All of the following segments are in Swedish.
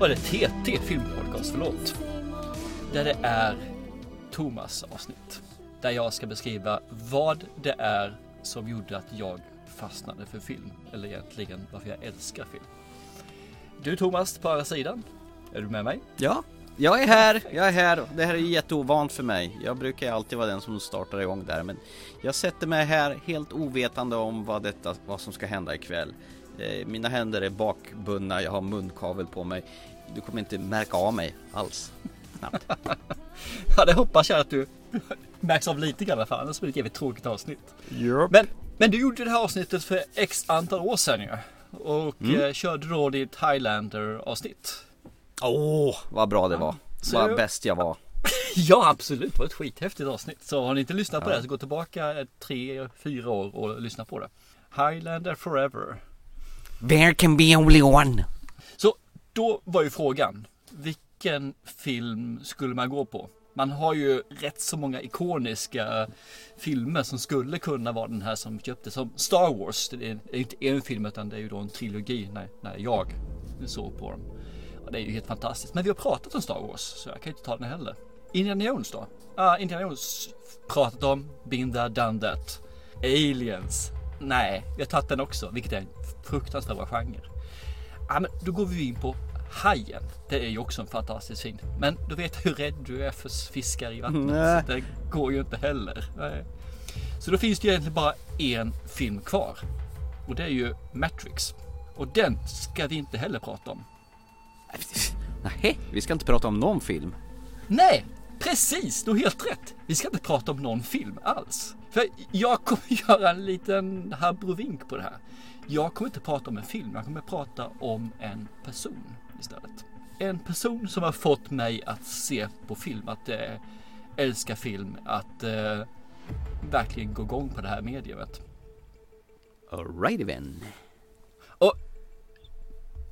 Filmpodcast, eller TT Filmpodcast, förlåt. Där det är Thomas avsnitt. Där jag ska beskriva vad det är som gjorde att jag fastnade för film. Eller egentligen varför jag älskar film. Du Thomas på andra sidan, är du med mig? Ja, jag är här, jag är här. Det här är jätteovant för mig. Jag brukar alltid vara den som startar igång där men jag sätter mig här helt ovetande om vad, detta, vad som ska hända ikväll. Eh, Mina händer är bakbundna, jag har munkavel på mig. Du kommer inte märka av mig alls. Knappt. Ja, det hoppas jag att du märks av lite grann i alla fall. Annars blir det ett jävligt tråkigt avsnitt. Yep. Men, men du gjorde det här avsnittet för x antal år sedan ju. Och Mm. eh, körde då ditt Highlander avsnitt. Åh, vad bra det var. Så- Vad bäst jag var. Ja absolut, det var ett skithäftigt avsnitt. Så har ni inte lyssnat på Ja. det så gå tillbaka eh, tre, fyra år och lyssna på det. Highlander Forever. There can be only one. Då var ju frågan, vilken film skulle man gå på? Man har ju rätt så många ikoniska filmer som skulle kunna vara den här som köpte som Star Wars. Det är inte en film utan det är ju då en trilogi när, när jag såg på dem. Och det är ju helt fantastiskt. Men vi har pratat om Star Wars så jag kan ju inte ta den heller. Indiana Jones då? Ja, Indiana Jones pratat om. Been there, done that. Aliens. Nej, vi har tagit den också, vilket är en fruktansvärd genre. Ja, men då går vi in på Hajen. Det är ju också en fantastisk film. Men du vet hur rädd du är för fiskar i vattnet. Nej. Så det går ju inte heller. Nej. Så då finns det ju egentligen bara en film kvar. Och det är ju Matrix. Och den ska vi inte heller prata om. Nej, vi ska inte prata om någon film. Nej, precis! Du har helt rätt. Vi ska inte prata om någon film alls. För jag kommer göra en liten abrovink på det här. Jag kommer inte prata om en film, jag kommer prata om en person istället. En person som har fått mig att se på film, att eh, älska film, att eh, verkligen gå igång på det här mediumet. Alrighty then. Och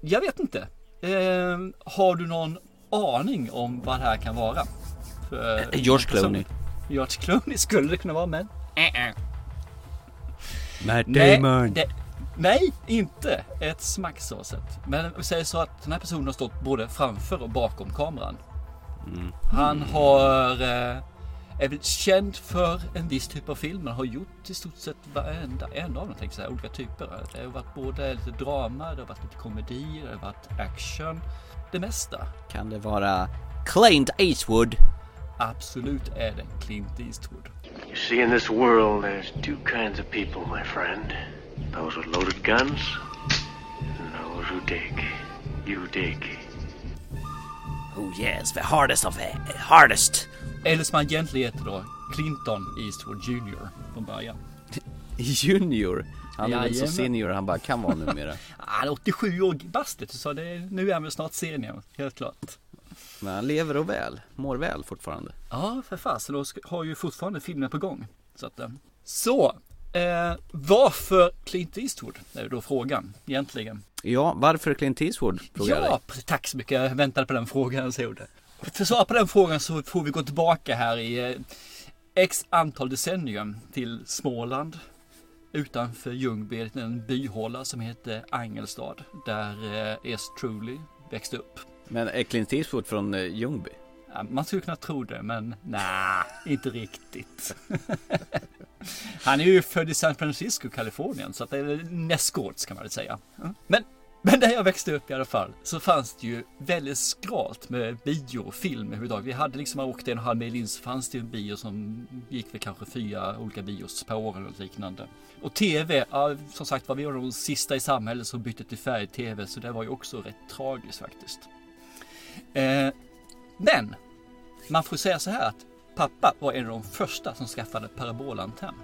jag vet inte. Eh, har du någon aning om vad det här kan vara? För Eh, George Clooney. George Clooney skulle det kunna vara men Matt nej, det, nej, inte ett smack så sett. Men vi säger så att den här personen har stått både framför och bakom kameran. Mm. Han har eh, är väl känd för en viss typ av film. Han har gjort i stort sett varenda en av dem, säga, olika typer. Det har varit både lite drama, det har varit lite komedi, det har varit action. Det mesta. Kan det vara Clint Eastwood? Absolut är det Clint Eastwood. You see, in this world, there's two kinds of people, my friend. Those with loaded guns, and those who dig. You dig. Oh yes, the hardest of the hardest. Eller som han egentligen heter då, Clinton Eastwood Jr. från början. Junior. Han är väl så Jajamän. senior han bara kan vara numera. Han är 87 år bastet så det, nu är han väl snart senior, helt klart. Men han lever och väl, mår väl fortfarande. Ja, för fasen. Och har ju fortfarande filmer på gång. Så, att, eh, så eh, varför Clint Eastwood? är ju då frågan egentligen. Ja, varför Clint Eastwood? Ja, tack så mycket. Jag väntade på den frågan så gjorde. För att svara på den frågan så får vi gå tillbaka här i eh, x antal decennium till Småland. Utanför Ljungby, en byhåla som heter Angelstad. Där eh, S. Truly växte upp. Men är Clint Eastwood från eh, Ljungby? Ja, Man skulle kunna tro det, men nej, inte riktigt. Han är ju född i San Francisco, Kalifornien, så att det är nästgårds kan man väl säga. Ja. Men, men där jag växte upp i alla fall, så fanns det ju väldigt skralt med bio och film överhuvudtaget. Vi hade liksom, man åkte en halv mil in så fanns det en bio som gick väl kanske fyra olika bios per år eller liknande. Och TV, ja, som sagt var vi var de sista i samhället som bytte till färg-TV, så det var ju också rätt tragiskt faktiskt. Eh, men man får säga så här att pappa var en av de första som skaffade parabolantenn.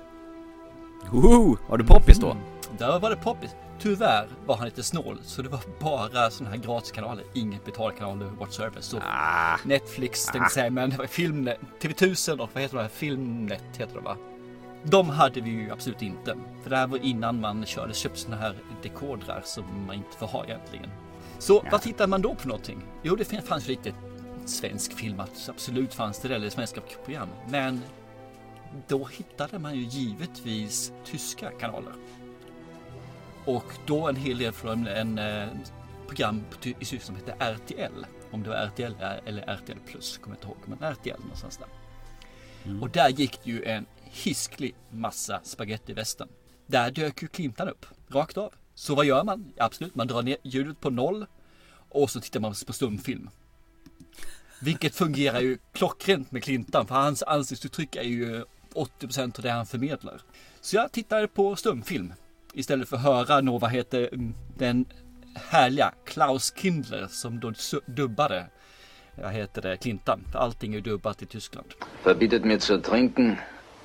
Woho! Har du poppis då? Mm. Där var det poppis. Tyvärr var han lite snål så det var bara sådana här gratiskanaler, inget betalkanaler whatsoever. Så Ah, Netflix tänkte jag säga, men det var Filmnet, TV1000 och vad heter det här? Filmnet heter det va? De hade vi ju absolut inte. För det här var innan man körde, köpte sådana här dekodrar som man inte får ha egentligen. Så vad tittar man då på någonting? Jo, det fanns lite svensk film, att absolut fanns det det, svenska program. Men då hittade man ju givetvis tyska kanaler. Och då en hel del från en eh, program i Tyskland som hette RTL. Om det var RTL eller RTL plus, kommer jag inte ihåg. Men RTL någonstans där. Och där gick det ju en hisklig massa spagettivästern. Där dök ju Clintan upp, rakt av. Så vad gör man? Absolut, man drar ner ljudet på noll och så tittar man på stumfilm. Vilket fungerar ju klockrent med Clintan för hans ansiktsuttryck är ju 80% av det han förmedlar. Så jag tittade på stumfilm istället för att höra nå, vad heter mm, den härliga Klaus Kindler som då dubbade vad heter det, Clintan. För allting är dubbat i Tyskland. verbietet mir zu trinken,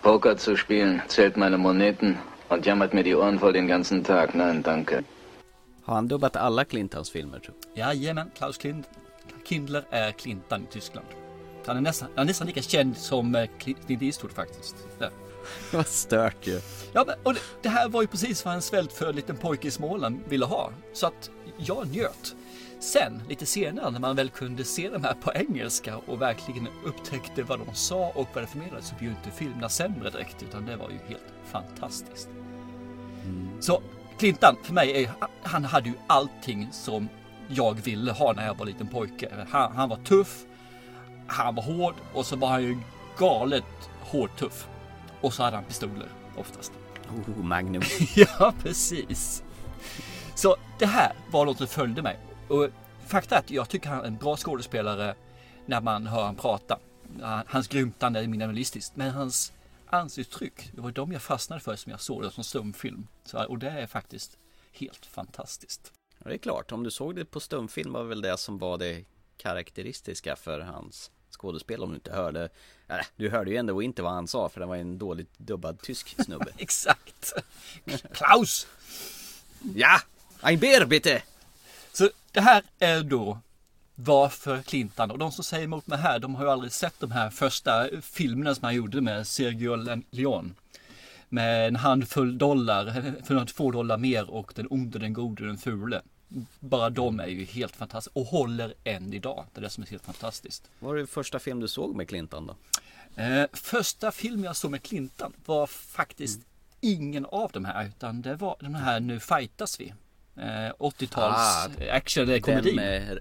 Poker zu spielen, zählt meine Moneten und jammert mir die Ohren voll den ganzen Tag. Nein, danke. Har han dubbat alla Clintons filmer tror jag? Jajamän, Klaus Kind, Kindler är Clintan i Tyskland. Han är nästan, han är nästan lika känd som eh, Clint Eastwood faktiskt. Ja. Vad stört ju. Ja, men, och det, det här var ju precis vad en svältfödd liten pojke i Småland ville ha. Så att jag njöt. Sen, lite senare, när man väl kunde se de här på engelska och verkligen upptäckte vad de sa och vad det förmedlade så blev ju inte filmerna sämre direkt, utan det var ju helt fantastiskt. Så Clintan, för mig, är, han hade ju allting som jag ville ha när jag var liten pojke. Han, han var tuff, han var hård och så var han ju galet hård tuff. Och så hade han pistoler oftast. Oh, Magnum. Ja, precis. Så det här var något som följde mig. Och fakta är att jag tycker han är en bra skådespelare när man hör han prata. Hans grymtande är minimalistiskt, men hans ansiktsuttryck, det var de jag fastnade för som jag såg det som stumfilm. Så, och det är faktiskt helt fantastiskt. Ja, det är klart, om du såg det på stumfilm var väl det som var det karaktäristiska för hans skådespel om du inte hörde äh, Du hörde ju ändå inte vad han sa för det var en dåligt dubbad tysk snubbe Exakt! Klaus! Ja! Ein Bier bitte! Så det här är då varför Clintan och de som säger emot mig här, de har ju aldrig sett de här första filmerna som han gjorde med Sergio Leone. Med en handfull dollar, för två dollar mer och den onde, den gode, den fule. Bara de är ju helt fantastiska och håller än idag. Det är det som är helt fantastiskt. Vad var det första film du såg med Clinton då? Eh, första film jag såg med Clintan var faktiskt ingen av de här utan det var den här Nu fightas vi. Eh, 80-tals Ah, action-komedi. Med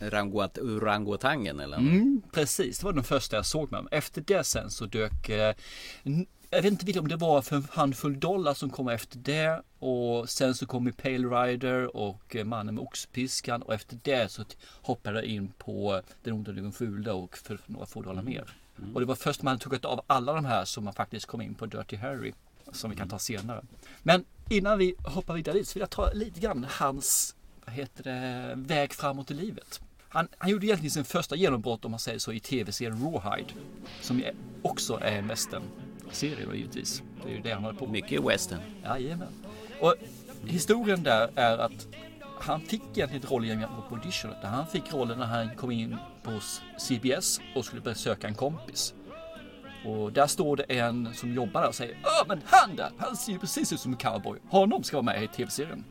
ranguat, orangutangen eller? Mm, precis, det var den första jag såg med dem. Efter det sen så dök eh, jag vet inte om det var för en handfull dollar som kom efter det och sen så kom Pale Rider och eh, Mannen med oxpiskan och efter det så hoppade jag in på Den onda den fula och för några få dollar mer. Och det var först man tagit av alla de här som man faktiskt kom in på Dirty Harry som vi kan ta senare. Men innan vi hoppar vidare dit så vill jag ta lite grann hans vad heter det, väg framåt i livet. Han, han gjorde egentligen sin första genombrott om man säger så i tv-serien Rawhide. Som också är en western-serie då givetvis. Det är ju det han håller på med. Mycket western. Jajamän. Och historien där är att han fick egentligen inte rollen genom på audition. utan Han fick rollen när han kom in på CBS och skulle besöka en kompis. Och där står det en som jobbar där och säger Ja men han där, han ser ju precis ut som en cowboy. Honom ska vara med i tv-serien.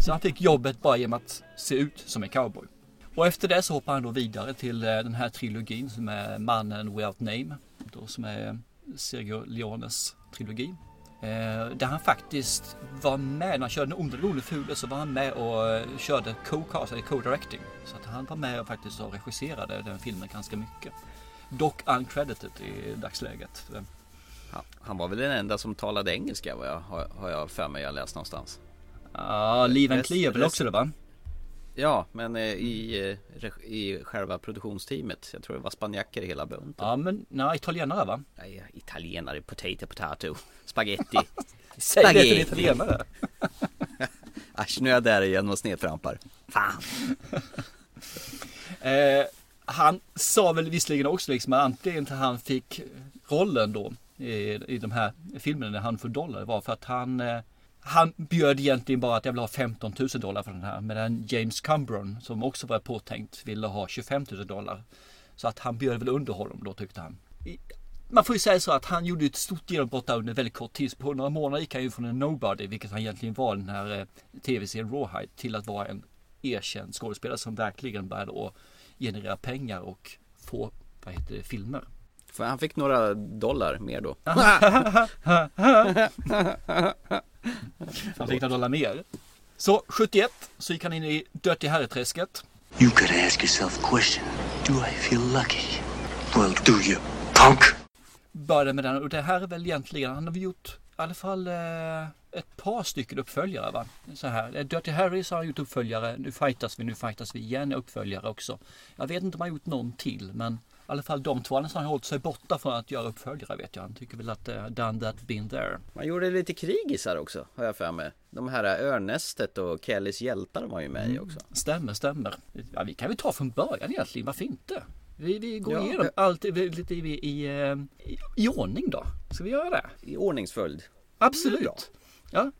Så han fick jobbet bara genom att se ut som en cowboy. Och efter det så hoppar han då vidare till eh, den här trilogin som är Mannen Without Name. Då som är Sergio Leones trilogi. Eh, där han faktiskt var med, när han körde Den onde, den fule så var han med och eh, körde co-cast, eller co-directing. Så att han var med och faktiskt och regisserade den filmen ganska mycket. Dock uncredited i dagsläget. Han, var väl den enda som talade engelska vad jag, har, jag för mig jag läst någonstans. Ja, Lee Van Rest- Cleef väl också det va? Ja, men eh, i, eh, i själva produktionsteamet. Jag tror det var spanjacker i hela bunten. Ja men, nej, italienare va? Nej, italienare, potato, potato, spaghetti. Säg det till italienare. Äsch, nu är jag där igen och snedtrampar. Fan. Eh, han sa väl visserligen också liksom att anledningen till att han fick rollen då i, i de här filmerna när han får dollar var för att han eh, han bjöd egentligen bara att jag vill ha 15 000 dollar för den här. Medan James Cumbron, som också var påtänkt ville ha 25 000 dollar. Så att han bjöd väl under honom då tyckte han. Man får ju säga så att han gjorde ett stort genombrott där under väldigt kort tid. På några månader gick han ju från en nobody, vilket han egentligen var den här eh, tv-serien Rawhide, till att vara en erkänd skådespelare som verkligen började att generera pengar och få, vad heter det, filmer. För han fick några dollar mer då. Han fick några dollar mer. Så 71 så gick han in i Dirty Harry-träsket. You gotta ask yourself a question. Do I feel lucky? Well, do you, punk? Började med den och det här är väl egentligen, han har gjort i alla fall eh, ett par stycken uppföljare va. Så här, eh, Dirty Harry så har han gjort uppföljare, nu fightas vi, nu fightas vi igen uppföljare också. Jag vet inte om han har gjort någon till men i alla fall de två, annars har han hållit sig borta från att göra uppföljare vet jag. Han tycker väl att uh, done that, been there. Man gjorde lite krigisar också, har jag för mig. De här Örnästet och Kellys hjältar var ju med i också. Stämmer, stämmer. Ja, vi kan väl ta från början egentligen, varför inte? Vi, vi går Ja. igenom allt lite i, i, eh, i, i ordning då. Ska vi göra det? I ordningsföljd. Absolut. Ja. Eh, då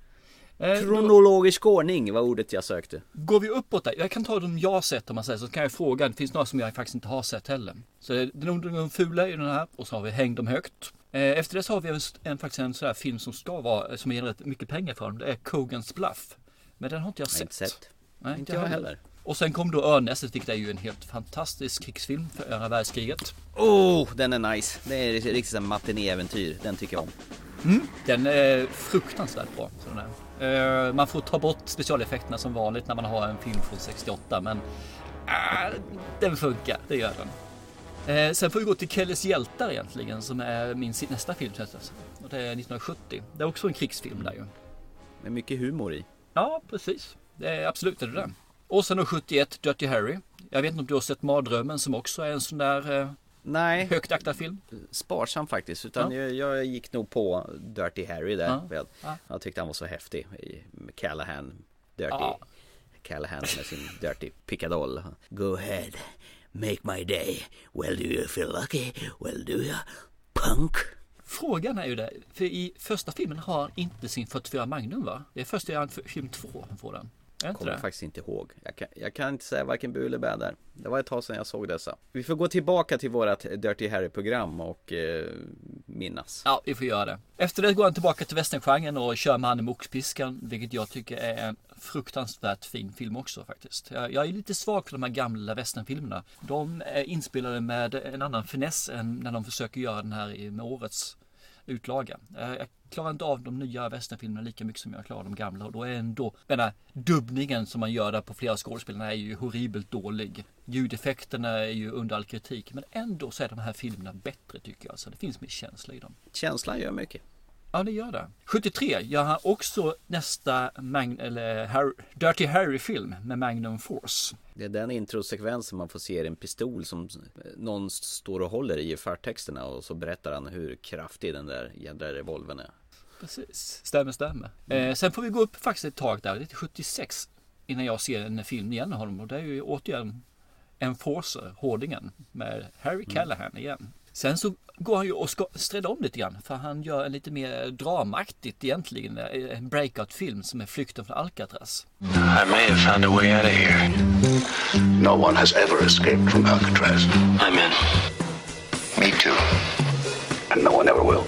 Kronologisk ordning var ordet jag sökte. går vi uppåt där. Jag kan ta de jag har sett om man säger så kan jag fråga. Det finns några som jag faktiskt inte har sett heller. Så det är den onda och fula i den här och så har vi Häng dem högt. Eh, Efter det så har vi en, en, faktiskt en sån här film som ska vara, som ger rätt mycket pengar för dem. Det är Kogans Bluff. Men den har inte jag Jag sett. inte sett. Nej, Inte jag heller. Och sen kom då Örnästet, vilket är ju en helt fantastisk krigsfilm för andra världskriget. Oh, den är nice. Det är riktigt en matinéäventyr. Den tycker jag om. Den är fruktansvärt bra. Så den är. Eh, Man får ta bort specialeffekterna som vanligt när man har en film från 68 men ah, den funkar, det gör den. Eh, Sen får vi gå till Kellys hjältar egentligen som är min nästa film. det. Och det är 1970. Det är också en krigsfilm där ju. Med mycket humor i. Ja, precis. Det är absolut är det det. Och sen då 71 Dirty Harry. Jag vet inte om du har sett Mardrömmen som också är en sån där eh, Nej, högt aktad film. sparsam faktiskt. Utan Ja. jag, jag gick nog på Dirty Harry där. Ja. Ja. jag tyckte han var så häftig. Callahan. Dirty. Ja. Callahan med sin Dirty pickadoll. Go ahead. Make my day. Well do you feel lucky? Well do you? Punk. Frågan är ju det, för i första filmen har han inte sin 44 Magnum va? Det är först i film 2 han får den. Inte Kommer det? faktiskt inte ihåg. Jag kan, jag kan inte säga varken bu eller bä där. Det var ett tag sedan jag såg dessa. Vi får gå tillbaka till vårat Dirty Harry-program och eh, minnas. Ja, vi får göra det. Efter det går han tillbaka till westerngenren och kör med han i Moxpiskan, vilket jag tycker är en fruktansvärt fin film också faktiskt. Jag, jag är lite svag för de här gamla westernfilmerna. De är inspelade med en annan finess än när de försöker göra den här i- med årets utlaga. Eh, jag klarar inte av de nya västernfilmerna lika mycket som jag klarar de gamla och då är ändå den här dubbningen som man gör där på flera skådespelarna är ju horribelt dålig. Ljudeffekterna är ju under all kritik men ändå så är de här filmerna bättre tycker jag. Så det finns mer känsla i dem. Känslan gör mycket. Ja, det gör det. 73 gör han också nästa Mag- eller Harry, Dirty Harry-film med Magnum Force. Det är den introsekvensen man får se en pistol som någon står och håller i förtexterna och så berättar han hur kraftig den där jädra revolvern är. Precis, stämmer, stämmer. Eh, sen får vi gå upp faktiskt ett tag där, det är till 76 innan jag ser en film igen med honom och det är ju återigen Enforcer, Hårdingen med Harry Callahan igen. Sen så går han ju och sträda om lite grann för han gör en lite mer dramaktigt egentligen, eh, en breakout-film som är Flykten från Alcatraz. I may have found a way out of here. No one has ever escaped from Alcatraz, I'm in. Me too. and no one ever will.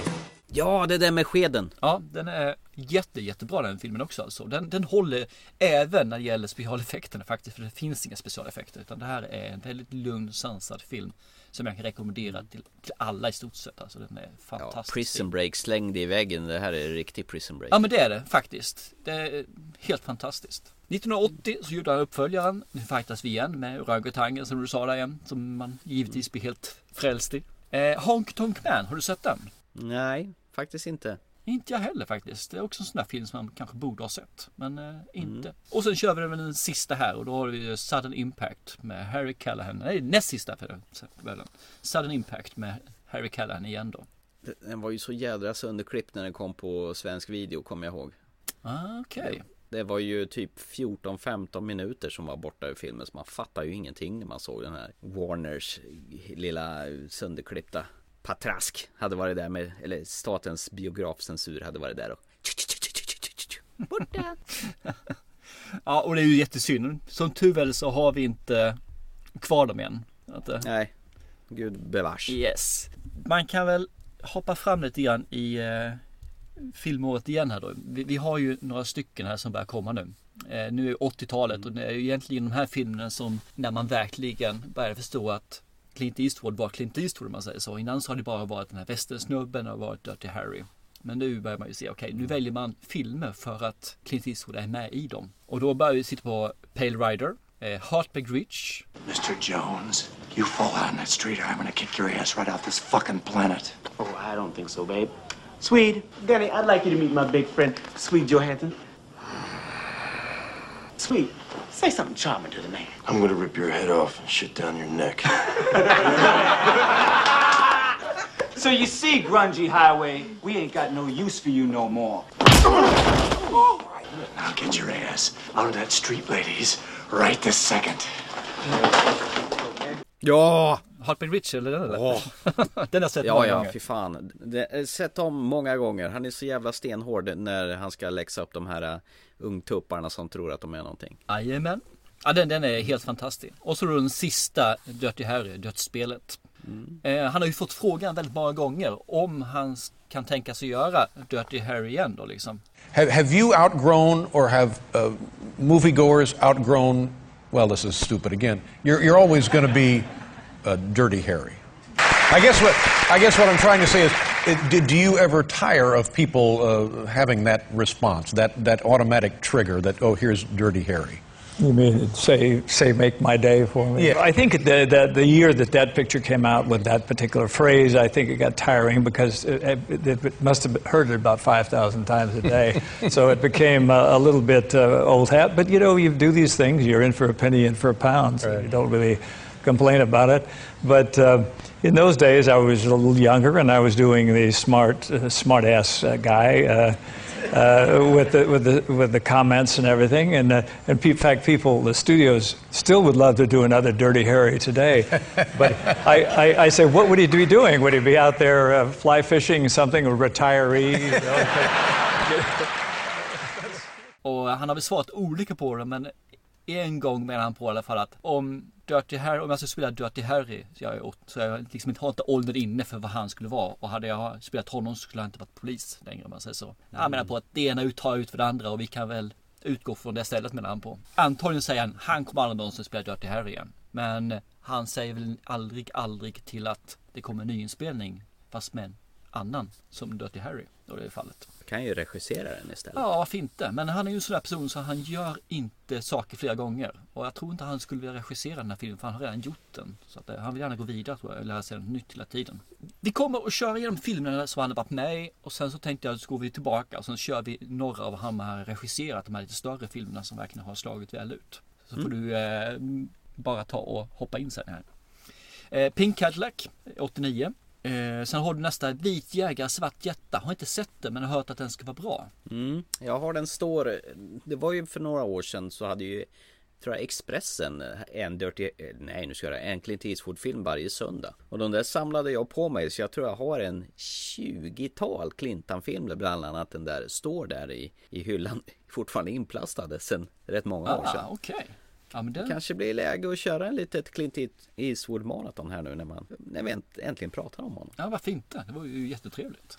Ja, det där med skeden. Ja, den är jätte, jättebra den filmen också alltså. Den, den håller även när det gäller specialeffekterna faktiskt. För det finns inga specialeffekter. Utan det här är en väldigt lugn, sansad film. Som jag kan rekommendera till, till alla i stort sett. Alltså den är Ja, fantastisk. prison break slängd i väggen. Det här är riktig prison break. Ja men det är det faktiskt. Det är helt fantastiskt. 1980 så gjorde han uppföljaren. Nu fightas vi igen med orangutangen som du sa där igen. Som man givetvis blir helt frälst i. Eh, Honk Tonk Man, har du sett den? Nej, faktiskt inte. Inte jag heller faktiskt. Det är också en sån där film som man kanske borde ha sett. Men eh, inte. Och sen kör vi den sista här och då har vi Sudden Impact med Harry Callahan. Nej, näst sista för den. Sudden Impact med Harry Callahan igen då. Den var ju så jädra sönderklippt när den kom på svensk video, kommer jag ihåg. Ah, Okej. Det var ju typ 14-15 minuter som var borta ur filmen så man fattar ju ingenting när man såg den här Warners lilla sönderklippta patrask hade varit där med, eller statens biografcensur hade varit där och Borta! Ja, och det är ju jättesynd. Som tur väl så har vi inte kvar dem än. Att, eh, Nej, gud bevars. Yes. Man kan väl hoppa fram lite grann i eh, filmåret igen här då. Vi, vi har ju några stycken här som börjar komma nu. Eh, nu är 80-talet och det är ju egentligen de här filmerna som när man verkligen börjar förstå att Clint Eastwood var Clint Eastwood om man säger så. Innan så har det bara varit den här västersnubben och varit Dirty Harry. Men nu börjar man ju se, okej nu väljer man filmer för att Clint Eastwood är med i dem. Och då börjar vi sitta på Pale Rider, eh, Heartbreak Ridge, Mr. Jones, you fall out in that street or I'm gonna kick your ass right off this fucking planet. Oh, I don't think so, babe. Swede, Danny, I'd like you to meet my big friend, Swede Johansson. Swede, say something charming to the man. I'm gonna rip your head off and shit down your neck. So you see, Grungy Highway, we ain't got no use for you no more. Now get your ass out of that street, ladies, right this second. Ja! Heartbreak Ridge eller den eller? Åh. den har jag sett Ja, många ja, gånger. fy fan. Det, eh, sett om många gånger. Han är så jävla stenhård när han ska läxa upp de här uh, ungtupparna som tror att de är någonting. Jajamän. Ja, den, den är helt fantastisk. Och så då den sista Dirty Harry, dödsspelet. Eh, han har ju fått frågan väldigt många gånger om han kan tänka sig göra Dirty Harry igen då liksom. Have, have you outgrown or have uh, moviegoers outgrown? Well, this is stupid again. You're, you're always going to be uh, Dirty Harry. I guess what I guess what I'm trying to say is, it, do, do you ever tire of people uh, having that response, that that automatic trigger that oh here's Dirty Harry? You mean say say make my day for me? Yeah. I think the, the the year that that picture came out with that particular phrase, I think it got tiring because it, it, it must have heard it about five thousand times a day, so it became a, a little bit uh, old hat. But you know, you do these things, you're in for a penny, in for a pound, so you don't really complain about it. But uh, in those days, I was a little younger, and I was doing the smart uh, smart ass uh, guy. Uh, uh, with the with the with the comments and everything, and uh, and in fact, people, the studios still would love to do another Dirty Harry today, but I, I, I say, what would he be doing? Would he be out there fly fishing something, a retiree? You know? Och han har väl svarat olika på det men en gång menar han på i alla fall att om Dirty Harry, om jag skulle spela Dirty Harry, så jag, så jag liksom inte har inte åldern inne för vad han skulle vara. Och hade jag spelat honom så skulle han inte varit polis längre om man säger så. Han menar på att det ena tar ut för det andra och vi kan väl utgå från det stället menar han på. Antagligen säger han, han kommer aldrig någonsin spela Dirty Harry igen. Men han säger väl aldrig, aldrig till att det kommer en nyinspelning fast med en annan som Dirty Harry. Då det är fallet. Kan ju regissera den istället. Ja, varför inte? Men han är ju en sån där person så han gör inte saker flera gånger. Och jag tror inte han skulle vilja regissera den här filmen för han har redan gjort den. Så att, eh, han vill gärna gå vidare tror jag, och lära sig något nytt hela tiden. Vi kommer att köra igenom filmerna som han har varit med i och sen så tänkte jag så går vi tillbaka och sen kör vi några av han har regisserat, de här lite större filmerna som verkligen har slagit väl ut. Så får du eh, bara ta och hoppa in sen här. Eh, Pink Cadillac, 89. Eh, sen har du nästa Vit jägare, svart jätta. Har inte sett den men har hört att den ska vara bra. Mm, jag har den står, det var ju för några år sedan så hade ju Tror jag Expressen en Dirty, nej nu ska jag en Clint Eastwood film varje söndag Och de där samlade jag på mig så jag tror jag har en 20-tal Clintan-filmer bland annat den där står där i, i hyllan Fortfarande inplastade sen rätt många år sedan Ah, okej. Ja, den... Kanske blir läge att köra en litet Clint Eastwood maraton här nu när man när vi änt- äntligen pratar om honom Ja, varför inte? Det var ju jättetrevligt.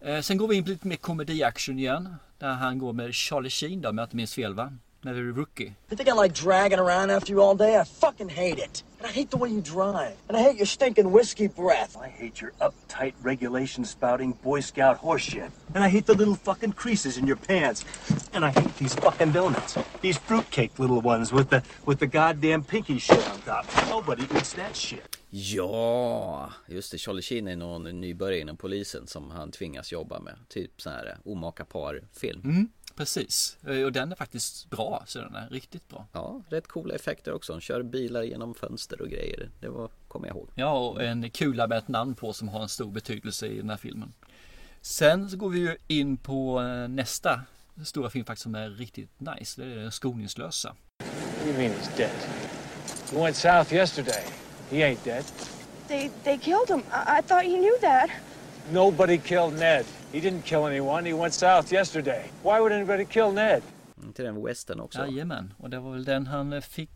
Eh, sen går vi in på lite mer komedi-action igen. Där han går med Charlie Sheen då, om jag inte minns fel va? När vi är Rookie. You think I like dragging around after you all day? I fucking hate it. And I hate the way you drive. And I hate your stinking whiskey breath. I hate your uptight, regulation spouting Boy Scout horseshit. And I hate the little fucking creases in your pants. And I hate these fucking donuts. These fruitcake little ones with the with the goddamn pinky shit on top. Nobody eats that shit. Ja, just det. Charlie Sheen är någon nybörjare inom polisen som han tvingas jobba med. Typ sån här omaka par-film. Mm, precis. Eh, Och den är faktiskt bra, så den är riktigt bra. Ja, rätt coola effekter också. De kör bilar genom fönster och grejer. Det var, kommer jag ihåg. Ja, och en kula med ett namn på som har en stor betydelse i den här filmen. Sen så går vi ju in på eh, nästa stora film faktiskt som är riktigt nice. Det är Den skoningslösa. You mean he's dead? He went south yesterday. He ain't dead. They they killed him. I, I thought you knew that. Nobody killed Ned. He didn't kill anyone. He went south yesterday. Why would anybody kill Ned? Inte den western också? Jajamän, och det var väl den han eh, fick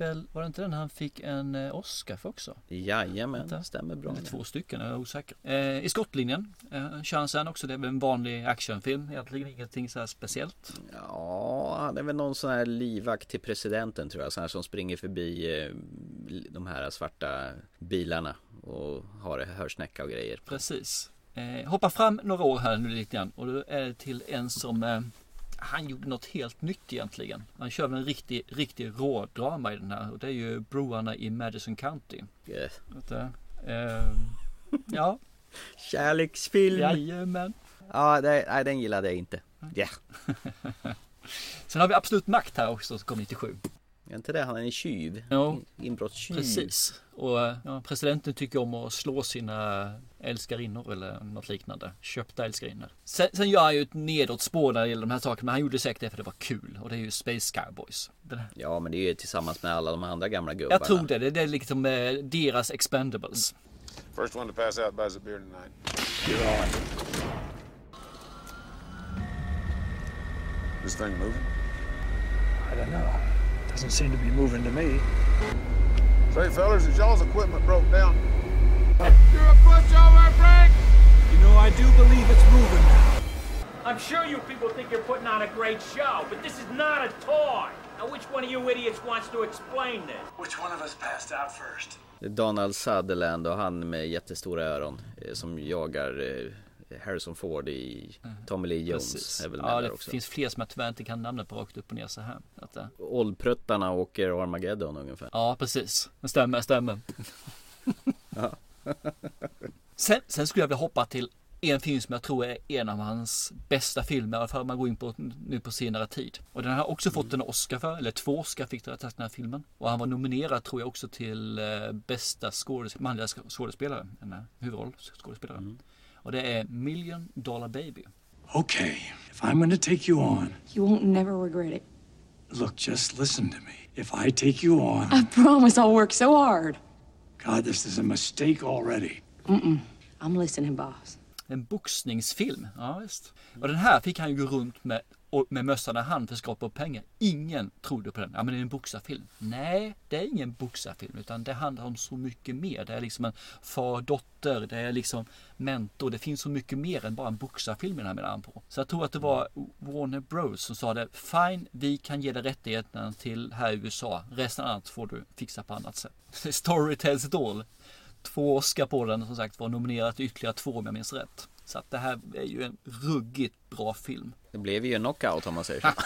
väl, var det inte den han fick en eh, Oscar för också? Jajamän, stämmer bra. Eller två stycken, jag är osäker. Eh, I skottlinjen eh, kör han sen också, det är väl en vanlig actionfilm, egentligen ingenting så här speciellt. Ja, han är väl någon sån här livvakt till presidenten tror jag. Sån här som springer förbi eh, de här svarta bilarna och har hörsnäcka och grejer. Precis. Eh, hoppa fram några år här nu lite grann och då är det till en som eh, han gjorde något helt nytt egentligen. Han körde en riktig, riktig rådrama i den här och det är ju broarna i Madison County. Yes. Du? Eh, ja, Kärleksfilm. jajamän. Ja, det, nej, den gillade jag inte. Ja. Sen har vi Absolut Makt här också som kom 97. Är inte det han är en tjuv? Jo. Inbrottstjuv. Precis. Och eh, ja, presidenten tycker om att slå sina älskarinnor eller något liknande. Köpta älskarinnor. Sen, sen gör han ju ett nedåtspår när det gäller de här sakerna. Men han gjorde säkert det för det var kul. Och det är ju Space Cowboys. Ja, men det är ju tillsammans med alla de andra gamla gubbarna. Jag tror det. Det det är liksom eh, deras expendables. First one to pass out buys a beer tonight. You're on. This thing moving? I don't know. Doesn't seem to be moving to me. Say, fellas, is y'all's equipment broke down? You're a pushover, Frank! You know, I do believe it's moving now. I'm sure you people think you're putting on a great show, but this is not a toy. Now, which one of you idiots wants to explain this? Which one of us passed out first? Donald Sutherland och han med jättestora öron eh, som jagar eh, Harrison Ford i Tommy Lee Jones. Precis. Är väl med Ja, det också. finns fler som jag tyvärr inte kan namnet på rakt upp och ner så här. Att, eh, Oldpruttarna åker Armageddon ungefär. Ja, precis. Det stämmer, stämmer. Ja. sen, sen skulle jag vilja hoppa till en film som jag tror är en av hans bästa filmer, i alla fall man går in på nu på senare tid. Och den har också fått en Oscar för, eller två Oscar fick det den här filmen. Och han var nominerad tror jag också till eh, bästa skådes manliga sk- skådespelare, en huvudroll skådespelare. Och det är Million Dollar Baby. Okay, if I'm going to take you on, You won't never regret it. look, just listen to me. If I take you on, I promise I'll work so hard. God, this is a mistake already. Mm-mm. I'm listening, boss. En boxningsfilm, ja visst. Och den här fick han ju gå runt med, och- med mössan i hand för att skapa upp pengar. Ingen trodde på den. Ja men det är en boxarfilm. Nej, det är ingen boxarfilm utan det handlar om så mycket mer. Det är liksom en far-dotter, det är liksom mentor. Det finns så mycket mer än bara en boxarfilm i den här menar på. Så jag tror att det var Warner Bros som sa det. Fine, vi kan ge dig rättigheterna till här i USA. Resten annat får du fixa på annat sätt. Story tells it all två Oscar på den som sagt var nominerad till ytterligare två om jag minns rätt. Så att det här är ju en ruggigt bra film. Det blev ju en knockout om man säger så.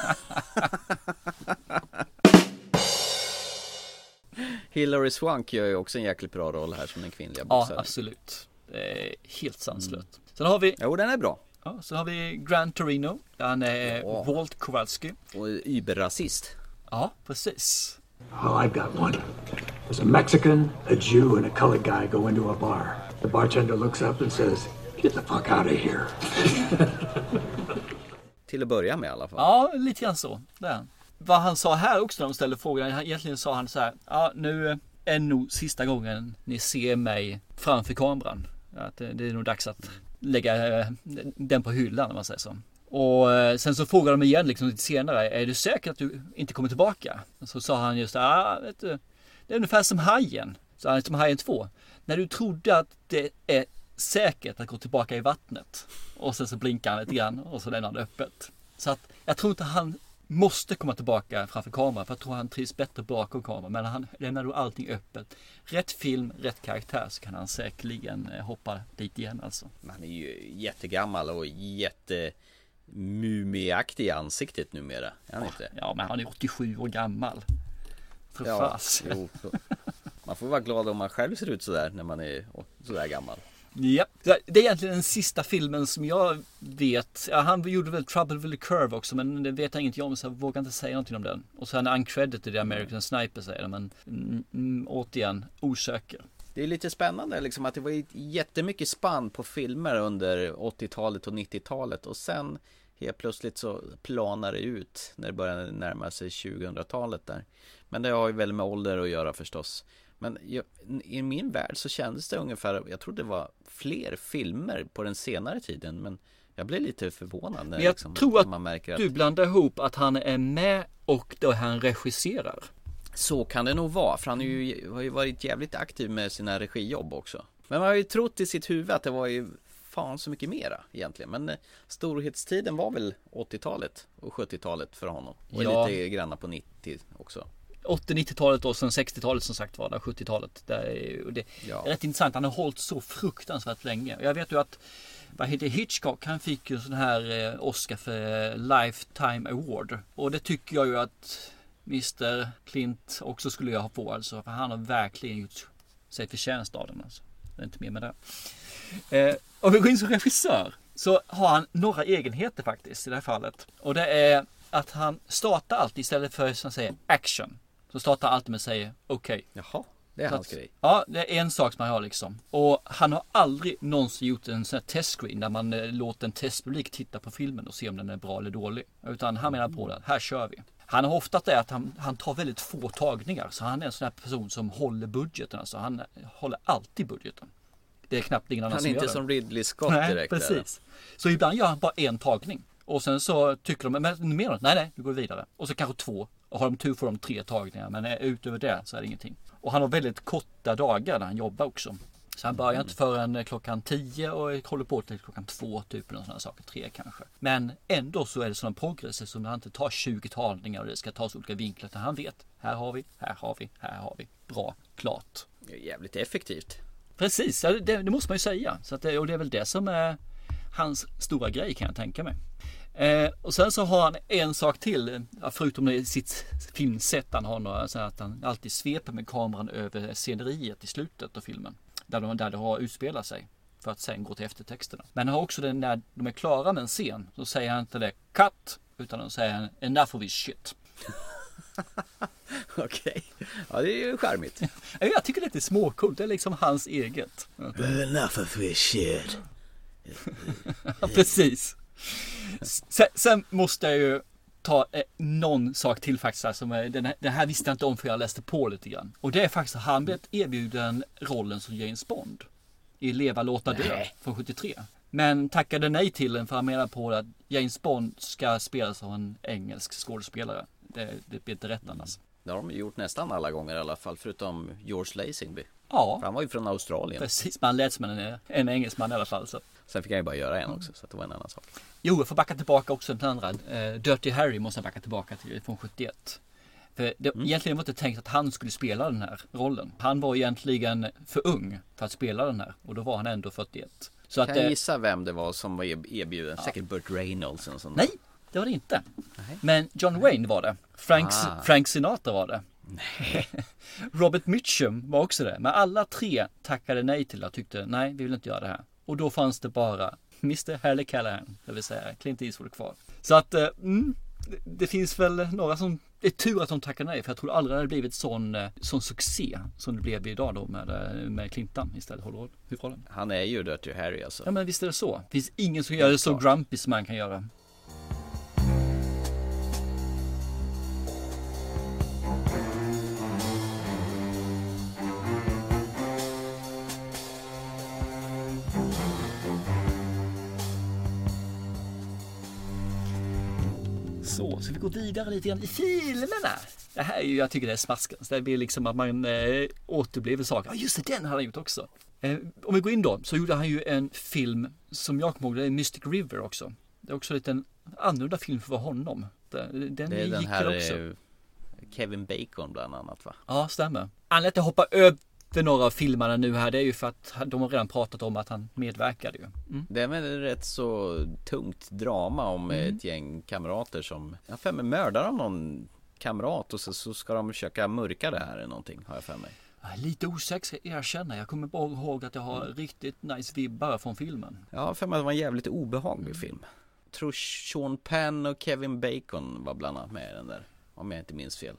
Hillary Swank gör ju också en jäkligt bra roll här som den kvinnliga Ja, boxaren. absolut. Det är helt sanslöst. Sen har vi... Jo, den är bra. Ja, så har vi Grand Torino. Där han är Ja. Walt Kowalski. Och überrasist. Ja, precis. Oh, I've got one. There's a Mexican, a Jew, and a colored guy go into a bar. The bartender looks up and says, Get the fuck out of here. Till att börja med i alla fall. Ja, lite grann så. Det är han. Vad han sa här också när de ställde frågan. Egentligen sa han så här. Ja, nu är nog sista gången ni ser mig framför kameran. Att det det är nog dags att lägga eh, den på hyllan om man säger så. Och eh, sen så frågade de igen liksom lite senare. Är du säker att du inte kommer tillbaka? Så sa han just ja, vet du. Det är ungefär som Hajen. Så han, som Hajen 2. När du trodde att det är säkert att gå tillbaka i vattnet. Och sen så blinkar han lite grann och så lämnar han det öppet. Så att jag tror inte han måste komma tillbaka framför kameran. För jag tror han trivs bättre bakom kameran. Men han lämnar då allting öppet. Rätt film, rätt karaktär så kan han säkerligen eh, hoppa dit igen alltså. Han är ju jättegammal och jätte mumiaktig i ansiktet numera. Är han inte? Ja men han är 87 år gammal. För Ja, fas. jo. Man får vara glad om man själv ser ut sådär när man är sådär gammal. Ja, det är egentligen den sista filmen som jag vet. Ja, han gjorde väl Trouble with the Curve också men det vet jag ingenting om så jag vågar inte säga någonting om den. Och så är han uncredited i American Sniper säger de men mm, mm, återigen osäker. Det är lite spännande liksom att det var jättemycket spann på filmer under 80-talet och 90-talet och sen helt plötsligt så planar det ut när det börjar närma sig 2000-talet där. Men det har ju väl med ålder att göra förstås. Men jag, i min värld så kändes det ungefär, jag trodde det var fler filmer på den senare tiden men jag blev lite förvånad när Men jag liksom, tror att man märker att du blandar ihop att han är med och då han regisserar. Så kan det nog vara, för han är ju, har ju varit jävligt aktiv med sina regijobb också. Men man har ju trott i sitt huvud att det var ju fan så mycket mera egentligen. Men eh, storhetstiden var väl 80-talet och 70-talet för honom. Och Ja. lite granna på 90 också. 80-90-talet och sen 60-talet som sagt var, där 70-talet. Det är, och det Ja. är rätt intressant. Han har hållit så fruktansvärt länge. Jag vet ju att vad heter Hitchcock, han fick ju en sån här eh, Oscar för eh, Lifetime Award. Och det tycker jag ju att Mr Clint också skulle jag ha på alltså. För han har verkligen gjort sig förtjänst av den alltså. Det är inte mer med det. Eh, om vi går in som regissör så har han några egenheter faktiskt i det här fallet. Och det är att han startar alltid istället för som säger action. Så startar han alltid med att säga okej. Jaha, det är hans grej. Ja, det är en sak som han har liksom. Och han har aldrig någonsin gjort en sån här testscreen där man eh, låter en testpublik titta på filmen och se om den är bra eller dålig. Utan han menar på det, här kör vi. Han har ofta det att han, han tar väldigt få tagningar. Så han är en sån här person som håller budgeten. Alltså han håller alltid budgeten. Det är knappt ingen annan Han är som inte gör det. som Ridley Scott Nej, direkt. precis. Så ibland gör han bara en tagning. Och sen så tycker de, men mer då? Nej, nej, nu går vi vidare. Och så kanske två. Och har de tur får de tre tagningar. Men utöver det så är det ingenting. Och han har väldigt korta dagar när han jobbar också. Så han börjar inte förrän eh, klockan 10 och håller på till klockan 2 typ. Eller sådana saker, 3 kanske. Men ändå så är det sådana progresser som han inte tar 20 tagningar och det ska tas olika vinklar. Utan han vet, här har vi, här har vi, här har vi. Bra, klart. Det är jävligt effektivt. Precis, det, det måste man ju säga. Så att det, och det är väl det som är hans stora grej kan jag tänka mig. Eh, och sen så har han en sak till, förutom det sitt filmsätt. Han har några, så att han alltid sveper med kameran över sceneriet i slutet av filmen. Där, de, där det har utspelat sig. För att sen gå till eftertexterna. Men han har också det när de är klara med en scen. Så säger han inte det cut. Utan då säger han enough of this shit. Okej, ja det är ju charmigt. Ja, Jag tycker det är lite småcoolt. Det är liksom hans eget. Enough of this shit. Precis. Sen, sen måste jag ju ta eh, någon sak till faktiskt. här Som är, den, här, den här visste jag inte om för jag läste på lite grann. Och det är faktiskt att han blev erbjuden rollen som James Bond. I Leva, låta dö från 73. Men tackade nej till den för han menar på att James Bond ska spelas av en engelsk skådespelare. Det, det blir inte rätt annars. Det har de gjort nästan alla gånger i alla fall, förutom George Lazenby. Ja. För han var ju från Australien. Precis, men han lät som en, en engelsman i alla fall. Så. Sen fick han ju bara göra en också, så att det var en annan sak. Jo, jag får backa tillbaka också till den andra. Eh, Dirty Harry måste jag backa tillbaka till från 71. För det, Mm. egentligen var det inte tänkt att han skulle spela den här rollen. Han var egentligen för ung för att spela den här och då var han ändå 41. Så att, kan jag eh, gissa vem det var som var erbjuden? Säkert Burt Reynolds Nej, det var det inte. Men John Wayne var det. Frank, Ah. Frank Sinatra var det. Robert Mitchum var också det. Men alla tre tackade nej till det och tyckte nej, vi vill inte göra det här. Och då fanns det bara Mr. Harley Callahan, det vill säga Clint Eastwood kvar. Så att, eh, mm, det, finns väl några som, det är tur att de tackade nej för jag tror aldrig det hade blivit sån, eh, sån succé som det blev idag då med, eh, med Clintan istället håller huvudrollen. Han är ju Dirty Harry alltså. Ja men visst är det så. Det finns ingen som gör det så grumpy som man kan göra. Så, så vi går vidare lite grann i filmerna. Det här är ju, jag tycker det är smaskens. Det blir liksom att man eh, återupplever saker. Ja just det, den hade han gjort också. Eh, om vi går in då, så gjorde han ju en film som jag kommer ihåg, det är Mystic River också. Det är också en annorlunda film för honom. Det- Den Det är den här också. eh, Kevin Bacon bland annat va? Ja, stämmer. Anledningen till att jag hoppar över några av filmerna nu här, det är ju för att de har redan pratat om att han medverkade ju. Mm. Det är väl rätt så tungt drama om Mm. ett gäng kamrater som, jag för mig mördar de någon kamrat och så, så ska de försöka mörka det här eller någonting har jag för mig. Lite osäker ska jag erkänna. Jag kommer bara ihåg att jag har riktigt nice vibbar från filmen. Har för mig att det var en jävligt obehaglig film. Jag tror Sean Penn och Kevin Bacon var bland annat med i den där. Om jag inte minns fel.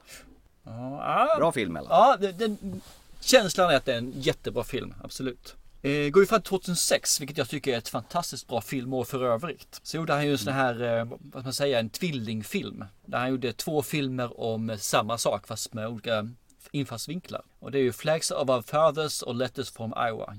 Ja, Bra film fall. Ja, den, den, känslan är att det är en jättebra film, absolut. Eh, går ju fram till 2006, vilket jag tycker är ett fantastiskt bra filmår för övrigt. Så gjorde han ju en sån här, eh, vad ska man säga, en tvillingfilm. Där han gjorde två filmer om samma sak fast med olika infallsvinklar. Och det är ju Flags of Our Fathers och Letters from Iowa.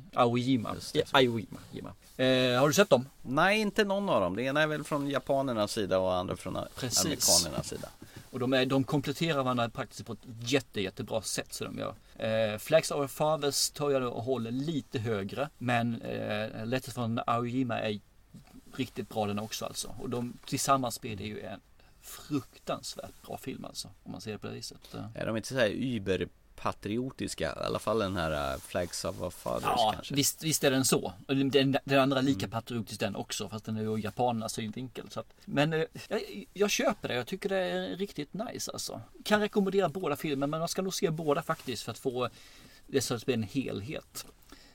Jima. Jima. Eh, har du sett dem? Nej, inte någon av dem. Det ena är väl från japanernas sida och andra från Precis. amerikanernas sida. Och de, är, de kompletterar varandra praktiskt på ett jätte, jättebra sätt så de gör. Eh, Flags of Our Fathers tar jag och håller lite högre. Men eh, Letters från Aojima är riktigt bra den också alltså. Och de tillsammans blir det ju en fruktansvärt bra film alltså. Om man ser det på det viset. Är de inte så här überpatriotiska? I alla fall den här uh, Flags of our Fathers Ja, kanske? visst, visst är den så. Den, den andra är lika patriotisk den också, fast den är ju japanernas synvinkel. Så att, men eh, jag, jag köper det, jag tycker det är riktigt nice alltså. Kan rekommendera båda filmer, men man ska nog se båda faktiskt för att få det som blir en helhet.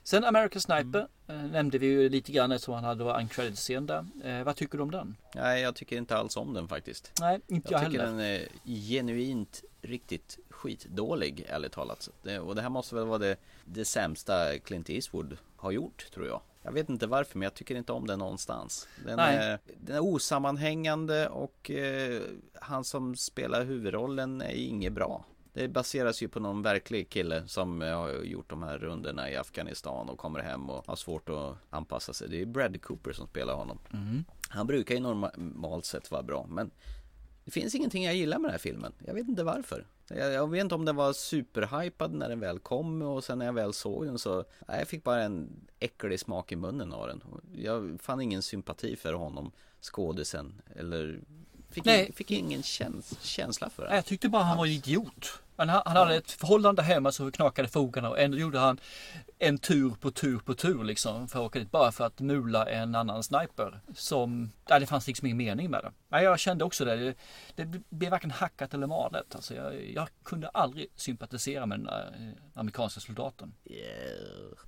Sen American Sniper eh, nämnde vi ju lite grann eftersom han hade uncredited-scen där. Eh, vad tycker du om den? Nej, jag tycker inte alls om den faktiskt. Nej, inte jag, Jag tycker heller. den är genuint riktigt skitdålig, ärligt talat. Det, och det här måste väl vara det, det sämsta Clint Eastwood har gjort, tror jag. Jag vet inte varför, men jag tycker inte om den någonstans. Den, Nej. är, den är osammanhängande och eh, han som spelar huvudrollen är inget bra. Det baseras ju på någon verklig kille som eh, har gjort de här rundorna i Afghanistan och kommer hem och har svårt att anpassa sig. Det är Brad Cooper som spelar honom. Mm. Han brukar ju normalt sett vara bra, men det finns ingenting jag gillar med den här filmen. Jag vet inte varför. Jag, jag vet inte om den var superhypad när den väl kom och sen när jag väl såg den så nej, jag fick bara en äcklig smak i munnen av den. Jag fann ingen sympati för honom, skådisen eller fick, Nej. in, fick ingen käns, känsla för det. Jag tyckte bara han var en idiot. Han, han hade ett förhållande hemma så knakade fogarna och ändå gjorde han en tur på tur på tur liksom för att åka dit bara för att mula en annan sniper. Som, nej, det fanns liksom ingen mening med det. Nej, jag kände också det. Det, det blev varken hackat eller malet. Alltså, jag, jag kunde aldrig sympatisera med den eh, amerikanska soldaten.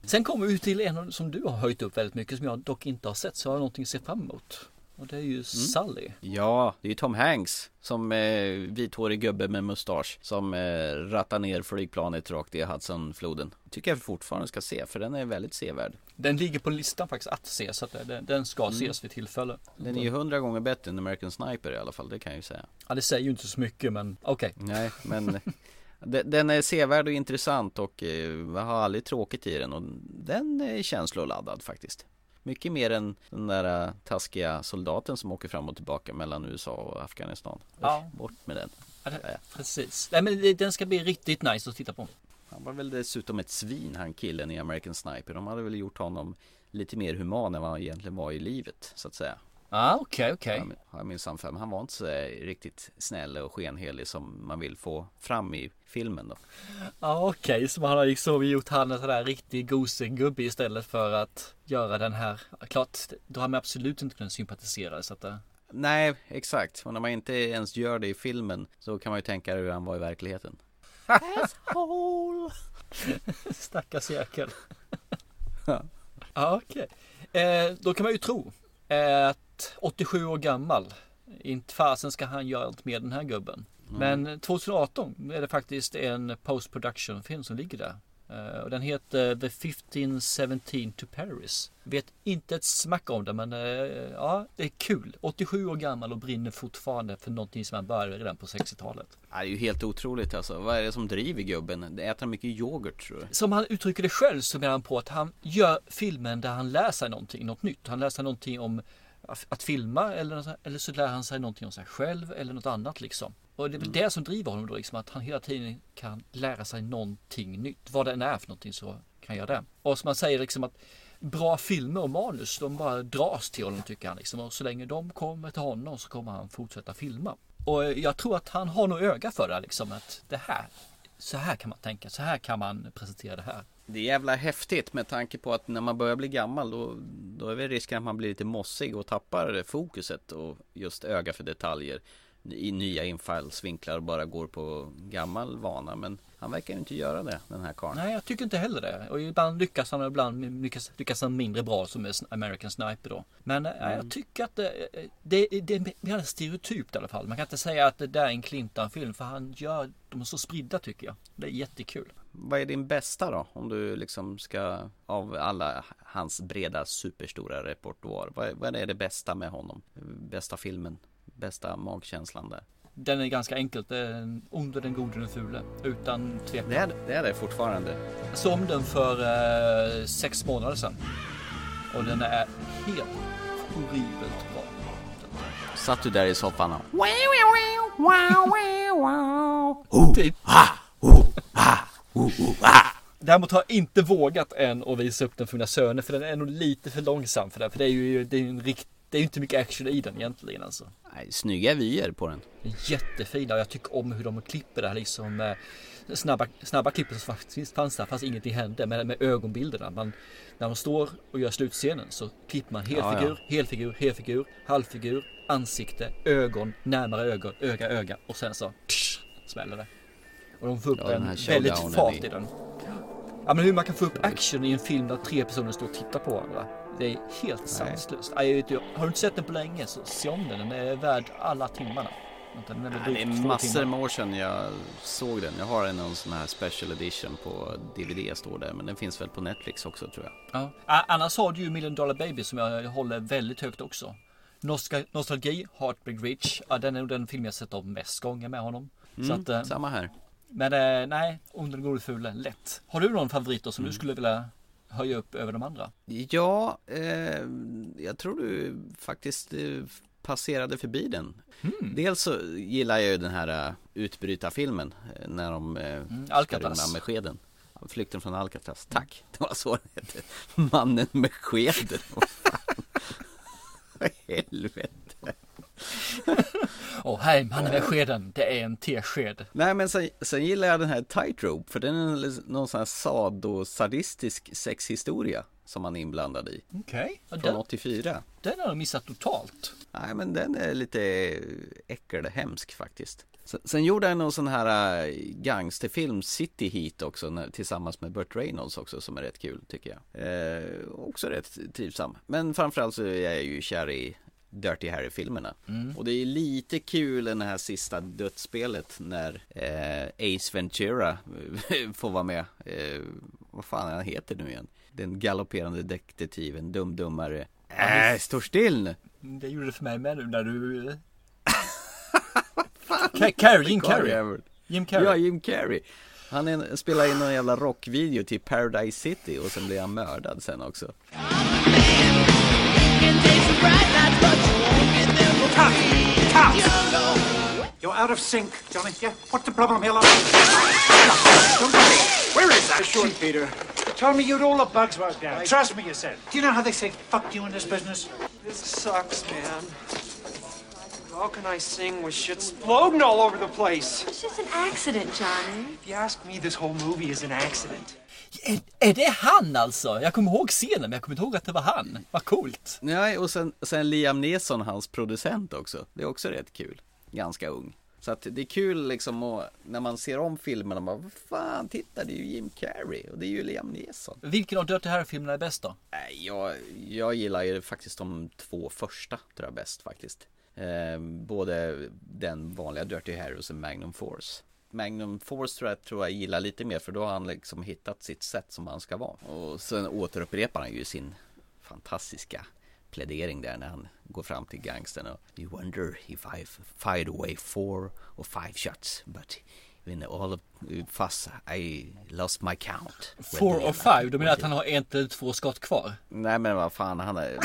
Sen kommer vi till en som du har höjt upp väldigt mycket som jag dock inte har sett så jag har någonting att se fram emot. Och det är ju Sully. Ja, det är ju Tom Hanks som eh, vithårig gubbe med mustasch som eh, rattar ner flygplanet rakt i Hudsonfloden. Tycker jag fortfarande ska se för den är väldigt sevärd. Den ligger på listan faktiskt att se så att den, den ska Mm. ses vid tillfälle. Den är ju hundra gånger bättre än American Sniper i alla fall, det kan jag ju säga. Ja det säger ju inte så mycket men okej. Nej, men de- den är sevärd och intressant och eh, jag har aldrig tråkigt i den och den är känsloladdad faktiskt. Mycket mer än den där eh, taskiga soldaten som åker fram och tillbaka mellan USA och Afghanistan. Ja. Bort med den. Ja, det, precis. Nej men den ska bli riktigt nice att titta på. Han var väl dessutom ett svin han killen i American Sniper. De hade väl gjort honom lite mer human än vad han egentligen var i livet så att säga. Ja okej okej. Har jag- minns han för. Men han var inte så eh, riktigt snäll och skenhelig som man vill få fram i filmen då. Ja okej, så man har liksom gjort han en sån där riktig gosig gubbe istället för att göra den här. Klart, då har man absolut inte kunnat sympatisera så att det... Nej, exakt. Och när man inte ens gör det i filmen så kan man ju tänka hur han var i verkligheten. Asshole! Stackars jäkel. ja okej. Eh, då kan man ju tro eh, att 87 år gammal, inte fasen ska han göra något med den här gubben. Men 2018 är det faktiskt en post production film som ligger där. Eh, och den heter The 1517 to Paris. Vet inte ett smack om det men eh, ja, det är kul. 87 år gammal och brinner fortfarande för någonting som han började redan på 60-talet. Ja, Det är ju helt otroligt alltså. Vad är det som driver gubben? Äter han mycket yoghurt tror du? Som han uttrycker det själv så menar han på att han gör filmen där han lär sig någonting, något nytt. Han lär sig någonting om att filma eller, eller så lär han sig någonting om sig själv eller något annat liksom. Och det är väl det som driver honom då liksom att han hela tiden kan lära sig någonting nytt. Vad det än är för någonting så kan göra det. Och som man säger liksom att bra filmer och manus de bara dras till honom tycker han liksom. Och så länge de kommer till honom så kommer han fortsätta filma. Och jag tror att han har nog öga för det liksom att det här, så här kan man tänka, så här kan man presentera det här. Det är jävla häftigt med tanke på att när man börjar bli gammal då, då är väl risken att man blir lite mossig och tappar fokuset och just öga för detaljer i nya infallsvinklar och bara går på gammal vana. Men han verkar ju inte göra det, den här karln. Nej, jag tycker inte heller det. Och ibland lyckas han och ibland lyckas, lyckas han mindre bra som American Sniper då. Men mm. jag tycker att det, det, det är mer stereotypt i alla fall. Man kan inte säga att det där är en Clinton-film för han gör de är så spridda tycker jag. Det är jättekul. Vad är din bästa då? Om du liksom ska av alla hans breda superstora repertoar. Vad, vad är det bästa med honom? Bästa filmen? Bästa magkänslan där? Den är ganska enkelt. Den onde, den gode, den fule. Utan tvekan. Det är det, är det fortfarande. Jag såg om den för eh, sex månader sedan. Och den är helt horribelt bra. Satt du där i soffan och... Typ. Däremot har jag inte vågat än att visa upp den för mina söner för den är nog lite för långsam för det. För det är ju det är en rikt, det är ju inte mycket action i den egentligen alltså. Nej, snygga vyer på den. Jättefina och jag tycker om hur de klipper det här liksom eh, snabba, snabba klippen som faktiskt fanns där fast ingenting hände med, med ögonbilderna. Man, när de står och gör slutscenen så klipper man helfigur, Ja, helfigur, helfigur, halvfigur, ansikte, ögon, närmare ögon, öga, öga och sen så tsch, smäller det. Och de får upp Ja, den en väldigt fart i den. Ja men hur man kan få upp action i en film där tre personer står och tittar på varandra. Det är helt sanslöst. Ju, Har du inte sett den på länge så se om den. Den är värd alla timmarna. Vänta, Den är, Ja, det är massor timmar. med år sedan jag såg den. Jag har en sån här special edition på DVD står där. Men den finns väl på Netflix också tror jag. Ja. Annars har du ju Million Dollar Baby som jag håller väldigt högt också. Nostal- Nostalgi, Heartbreak Rich. Ja, den är nog den film jag sett om mest gånger med honom. Mm, att, eh, samma här. Men eh, nej, Onden gode fule, lätt. Har du någon favorit då som Mm. du skulle vilja höja upp över de andra? Ja, eh, jag tror du faktiskt eh, passerade förbi den. Mm. Dels så gillar jag ju den här uh, utbrytarfilmen eh, när de eh, ska Alcatraz. med skeden. Flykten från Alcatraz, tack. Det var så den hette. Mannen med skeden. Vad helvete. Åh, hej mannen med skeden. Det är en tesked. Nej men sen, sen gillar jag den här Tightrope för den är någon sån här sadosadistisk sexhistoria som man är inblandad i. Okej. Ja, Från den, 84. den har jag missat totalt. Nej men den är lite äckel, hemsk faktiskt. Sen, sen gjorde jag någon sån här äh, gangsterfilm, City Heat också, när, tillsammans med Burt Reynolds också, som är rätt kul tycker jag. Eh, också rätt trivsam. Men framförallt så är jag ju kär i Dirty Harry-filmerna. Mm. Och det är lite kul i det här sista dödsspelet när eh, Ace Ventura får vara med. Eh, vad fan han heter nu igen? Den galopperande detektiven, dum-dummare. Äh, står still nu! Det gjorde det för mig med nu när du... Ca- Carrey, Jim Carrey. Jim Carrey. Ja, Jim Carrey. Han är, spelar in någon jävla rockvideo till Paradise City och sen blir han mördad sen också. You're out of sync, Johnny. Yeah, what's the problem here, love? Where is that? Sure, Peter. Told me you'd all the bugs were down. Trust me, you said. Do you know how they say fuck you in this business? This sucks, man. How can I sing with shit exploding all over the place? It's just an accident, Johnny. If you ask me, this whole movie is an accident. Är, är det han alltså? Jag kommer ihåg scenen men jag kommer inte ihåg att det var han. Vad coolt. Nej, och sen, sen Liam Neeson, hans producent också. Det är också rätt kul. Ganska ung. Så att det är kul liksom att, när man ser om filmerna, man vad fan, titta det är ju Jim Carrey och det är ju Liam Neeson. Vilken av Dirty Harry-filmerna är bäst då? Jag, jag gillar ju faktiskt de två första, tror jag bäst faktiskt. Eh, både den vanliga Dirty Harry och sen Magnum Force. Magnum Force tror jag, tror jag gillar lite mer för då har han liksom hittat sitt sätt som han ska vara. Och sen återupprepar han ju sin fantastiska plädering där när han går fram till gangstern och You wonder if I've fired away four or five shots but in all of fuss I lost my count. Four or five? Du menar att han har en eller två skott kvar? Nej men vad fan, han, är,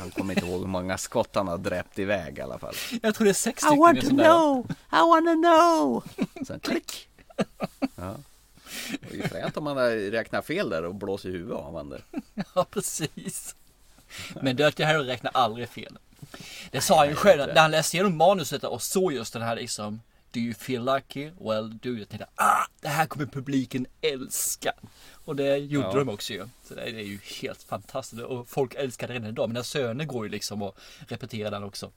han kommer inte ihåg hur många skott han har dräpt iväg i alla fall. Jag tror det är sex I stycken. want en to där. know, I wanna know. Sen klick. Ja. Det är ju fränt om man räknar fel där och blåser i huvudet av honom där. Ja, precis. Men Dirty Harry räknar aldrig fel. Det sa han ju själv när han läste igenom manuset och såg just den här liksom Do you feel lucky? Well, do you? Tänkte, ah, det här kommer publiken älska. Och det gjorde Ja. de också ju. Så det är ju helt fantastiskt. Och folk älskar det redan idag. Mina söner går ju liksom och repeterar den också.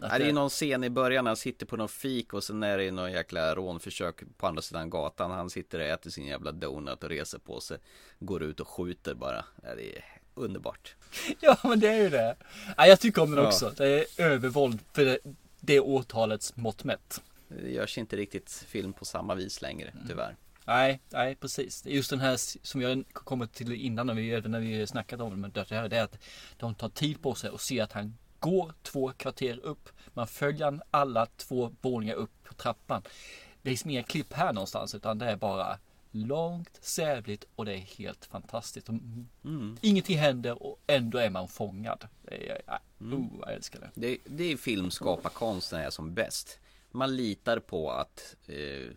Att, det är någon scen i början, han sitter på någon fik och sen är det någon jäkla rånförsök på andra sidan gatan. Han sitter och äter sin jävla donut och reser på sig. Går ut och skjuter bara. Det är underbart. Ja men det är ju det. Ja, jag tycker om den Ja. också. Det är övervåld för det, det årtalets mått mätt. Det görs inte riktigt film på samma vis längre, tyvärr. Nej, nej precis. Just den här som jag kommit till innan när vi, även när vi snackat om det Harry. Det är att de tar tid på sig och ser att han går två kvarter upp. Man följer han alla två våningar upp på trappan. Det är liksom inga klipp här någonstans utan det är bara långt, sävligt och det är helt fantastiskt. Mm. Ingenting händer och ändå är man fångad. Det är, ja, Mm. oh, jag älskar det. Det, det är filmskaparkonsten är som bäst. Man litar på att eh,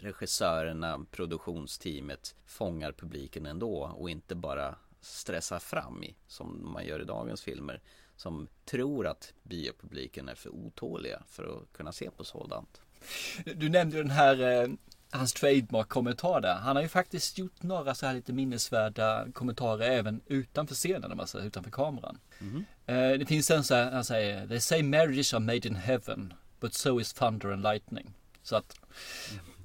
regissörerna, produktionsteamet fångar publiken ändå och inte bara stressar fram i som man gör i dagens filmer. som tror att biopubliken är för otåliga för att kunna se på sådant. Du nämnde den här eh, hans trademark-kommentar där. Han har ju faktiskt gjort några så här lite minnesvärda kommentarer även utanför scenen, om man säger, utanför kameran. Eh, det finns en så här, han säger They say marriages are made in heaven, but so is thunder and lightning. Så att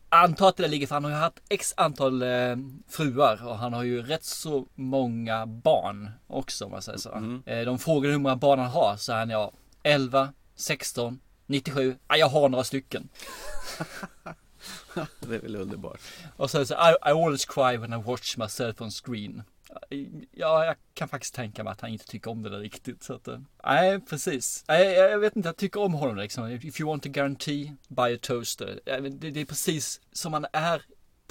antar att det där ligger för han har ju haft x antal eh, fruar och han har ju rätt så många barn också om man säger så. Eh, de frågar hur många barn han har så han ja 11, 16, 97, ja, jag har några stycken. det är väl underbart. Och sen så I, I always cry when I watch myself on screen. Ja, jag kan faktiskt tänka mig att han inte tycker om det där riktigt. Så att, eh, nej, precis. Nej, jag vet inte, jag tycker om honom liksom. If you want a guarantee, buy a toaster. Det, det är precis som han är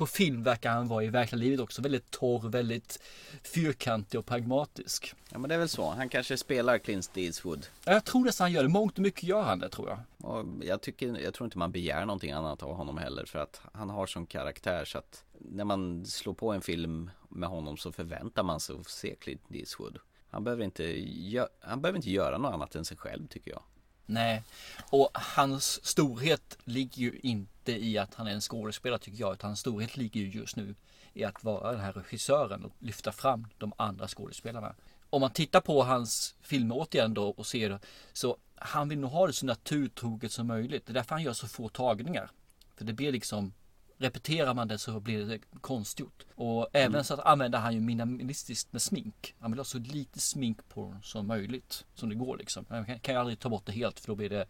på film verkar han vara i verkliga livet också. Väldigt torr, väldigt fyrkantig och pragmatisk. Ja men det är väl så. Han kanske spelar Clint Eastwood. Ja, Jag tror nästan han gör det. Mångt och mycket gör han det tror jag. Och jag, tycker, jag tror inte man begär någonting annat av honom heller för att han har sån karaktär så att när man slår på en film med honom så förväntar man sig att se Clint Eastwood. Han behöver inte, han behöver inte göra något annat än sig själv tycker jag. Nej, och hans storhet ligger ju inte i att han är en skådespelare tycker jag, utan hans storhet ligger ju just nu i att vara den här regissören och lyfta fram de andra skådespelarna. Om man tittar på hans filmer återigen då och ser så han vill nog ha det så naturtroget som möjligt. Det är därför han gör så få tagningar. För det blir liksom Repeterar man det så blir det konstgjort. Och även Mm. så att använder han ju minimalistiskt med smink. Han vill ha så lite smink på som möjligt. Som det går liksom. Man kan, kan ju aldrig ta bort det helt för då blir det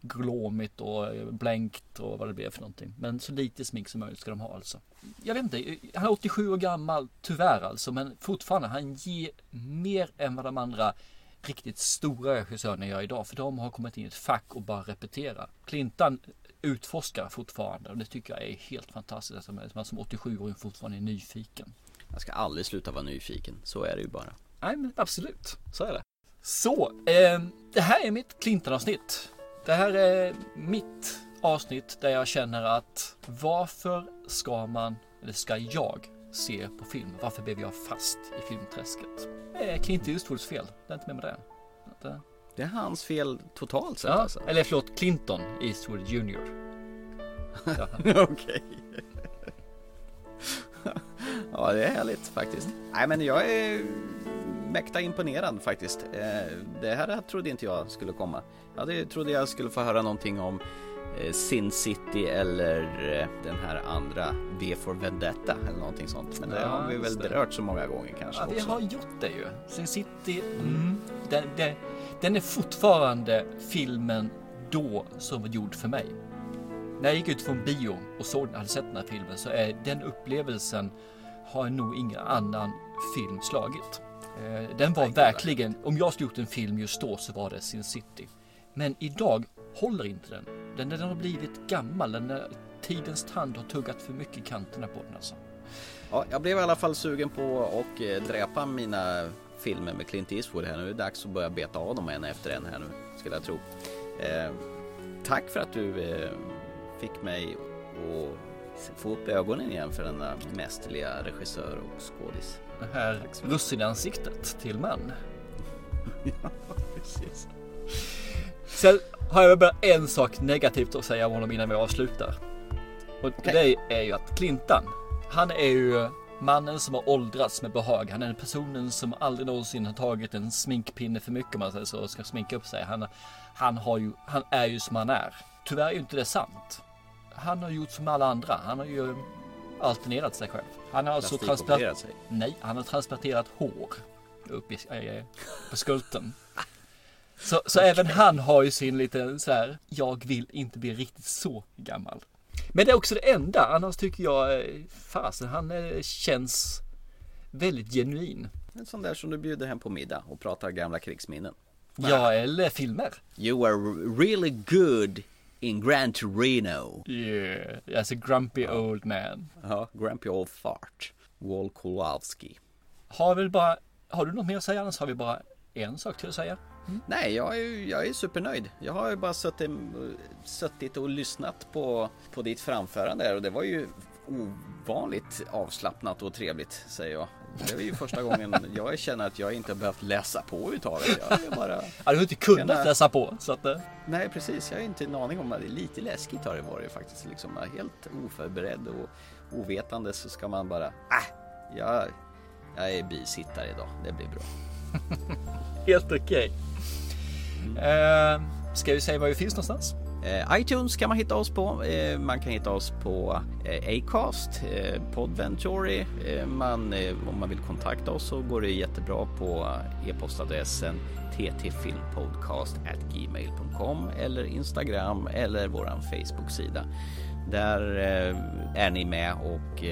glåmigt och eh, blänkt och vad det blir för någonting. Men så lite smink som möjligt ska de ha alltså. Jag vet inte, han är 87 år gammal tyvärr alltså. Men fortfarande, han ger mer än vad de andra riktigt stora regissörerna gör idag. För de har kommit in i ett fack och bara repetera. Clintan utforskar fortfarande och det tycker jag är helt fantastiskt. Att man- man som 87-åring fortfarande är nyfiken. Jag ska aldrig sluta vara nyfiken. Så är det ju bara. Nej men absolut, så är det. Så, eh, det här är mitt Clinton-avsnitt. Det här är mitt avsnitt där jag känner att varför ska man, eller ska jag, se på film? Varför blev jag fast i filmträsket? Det är Clint Eastwoods fel, det är inte med med det. Det är hans fel totalt sett Ja, alltså. eller förlåt, Clinton Eastwood Jr. Ja. Okej. ja, det är härligt faktiskt. Nej, men jag är mäkta imponerad faktiskt. Eh, Det här trodde inte jag skulle komma. Jag trodde jag skulle få höra någonting om eh, Sin City eller eh, den här andra V for Vendetta eller någonting sånt. Men det Ja, har vi väl det. berört så många gånger kanske Ja, vi också. har gjort det ju. Sin City, mm, den, den, den är fortfarande filmen då som var gjord för mig. När jag gick ut från bio och såg hade sett den här filmen så är den upplevelsen har nog ingen annan film slagit. Eh, Den var verkligen, om jag skulle gjort en film just då så var det Sin City. Men idag håller inte den. Den, den har blivit gammal, den är, tidens tand har tuggat för mycket i kanterna på den alltså. Ja, jag blev i alla fall sugen på att eh, dräpa mina filmer med Clint Eastwood här nu. Det är dags att börja beta av dem en efter en här nu, skulle jag tro. Eh, tack för att du eh, fick mig att få upp ögonen igen för denna mästerliga regissör och skådis. Det här russinaansiktet till man. ja, precis. Sen har jag bara en sak negativt att säga om honom innan vi avslutar. Och det är ju att Clintan, han är ju mannen som har åldrats med behag. Han är personen som aldrig någonsin har tagit en sminkpinne för mycket om man säger så och ska sminka upp sig. Han, han, har ju, han är ju som han är. Tyvärr är ju inte det sant. Han har gjort som alla andra. Han har ju alternerat sig själv. Han har alltså transplanterat. Nej, han har transplanterat hår upp i, äh, på skulten. Så, så även han har ju sin lite så här, jag vill inte bli riktigt så gammal. Men det är också det enda, annars tycker jag, eh, fasen han eh, känns väldigt genuin. En sån där som du bjuder hem på middag och pratar gamla krigsminnen. Ja, eller filmer. You are really good in Gran Torino. Yeah, as a grumpy old man. Ja, grumpy old fart. Wall Kowalski. Har väl bara, har du något mer att säga? Annars har vi bara en sak till att säga. Nej, jag är, jag är supernöjd. Jag har ju bara suttit, suttit och lyssnat på, på ditt framförande och det var ju ovanligt avslappnat och trevligt säger jag. Det är ju första gången jag känner att jag inte har behövt läsa på överhuvudtaget. Jag bara... Ja, du har inte kunnat känner- läsa på. Så att, eh, Nej precis, jag har inte en aning om det. Lite läskigt har det varit faktiskt. Liksom, helt oförberedd och ovetande så ska man bara, äh, jag, jag är bisittare idag. Det blir bra. helt okej. Eh, ska vi säga var vi finns någonstans? Eh, iTunes kan man hitta oss på. Eh, man kan hitta oss på eh, Acast, eh, Podventory. Eh, man, om man vill kontakta oss så går det jättebra på e-postadressen ttfilmpodcast@gmail.com eller Instagram eller våran Facebook-sida. Där är ni med och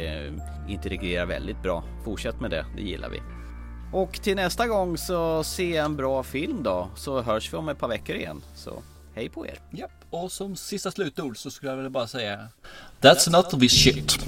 integrerar väldigt bra. Fortsätt med det, det gillar vi. Och till nästa gång så se en bra film då, så hörs vi om ett par veckor igen. Så hej på er! Japp, och som sista slutord så skulle jag vilja bara säga That's not this shit.